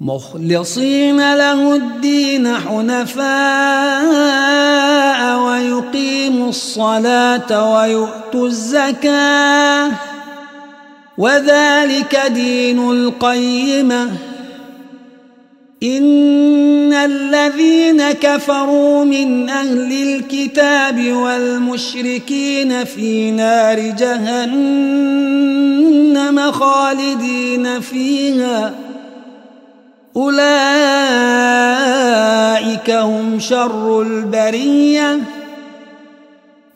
مخلصين له الدين حنفاء ويقيموا الصلاة ويؤتوا الزكاة. وذلك دين القيمة. إن الذين كفروا من أهل الكتاب والمشركين في نار جهنم خالدين فيها. أولئك هم شر البرية.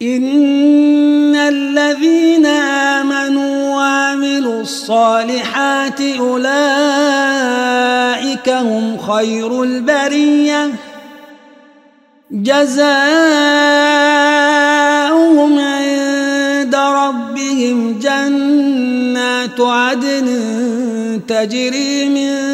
إن الذين آمنوا وعملوا الصالحات أولئك هم خير البرية. جزاؤهم عند ربهم جنات عدن تجري من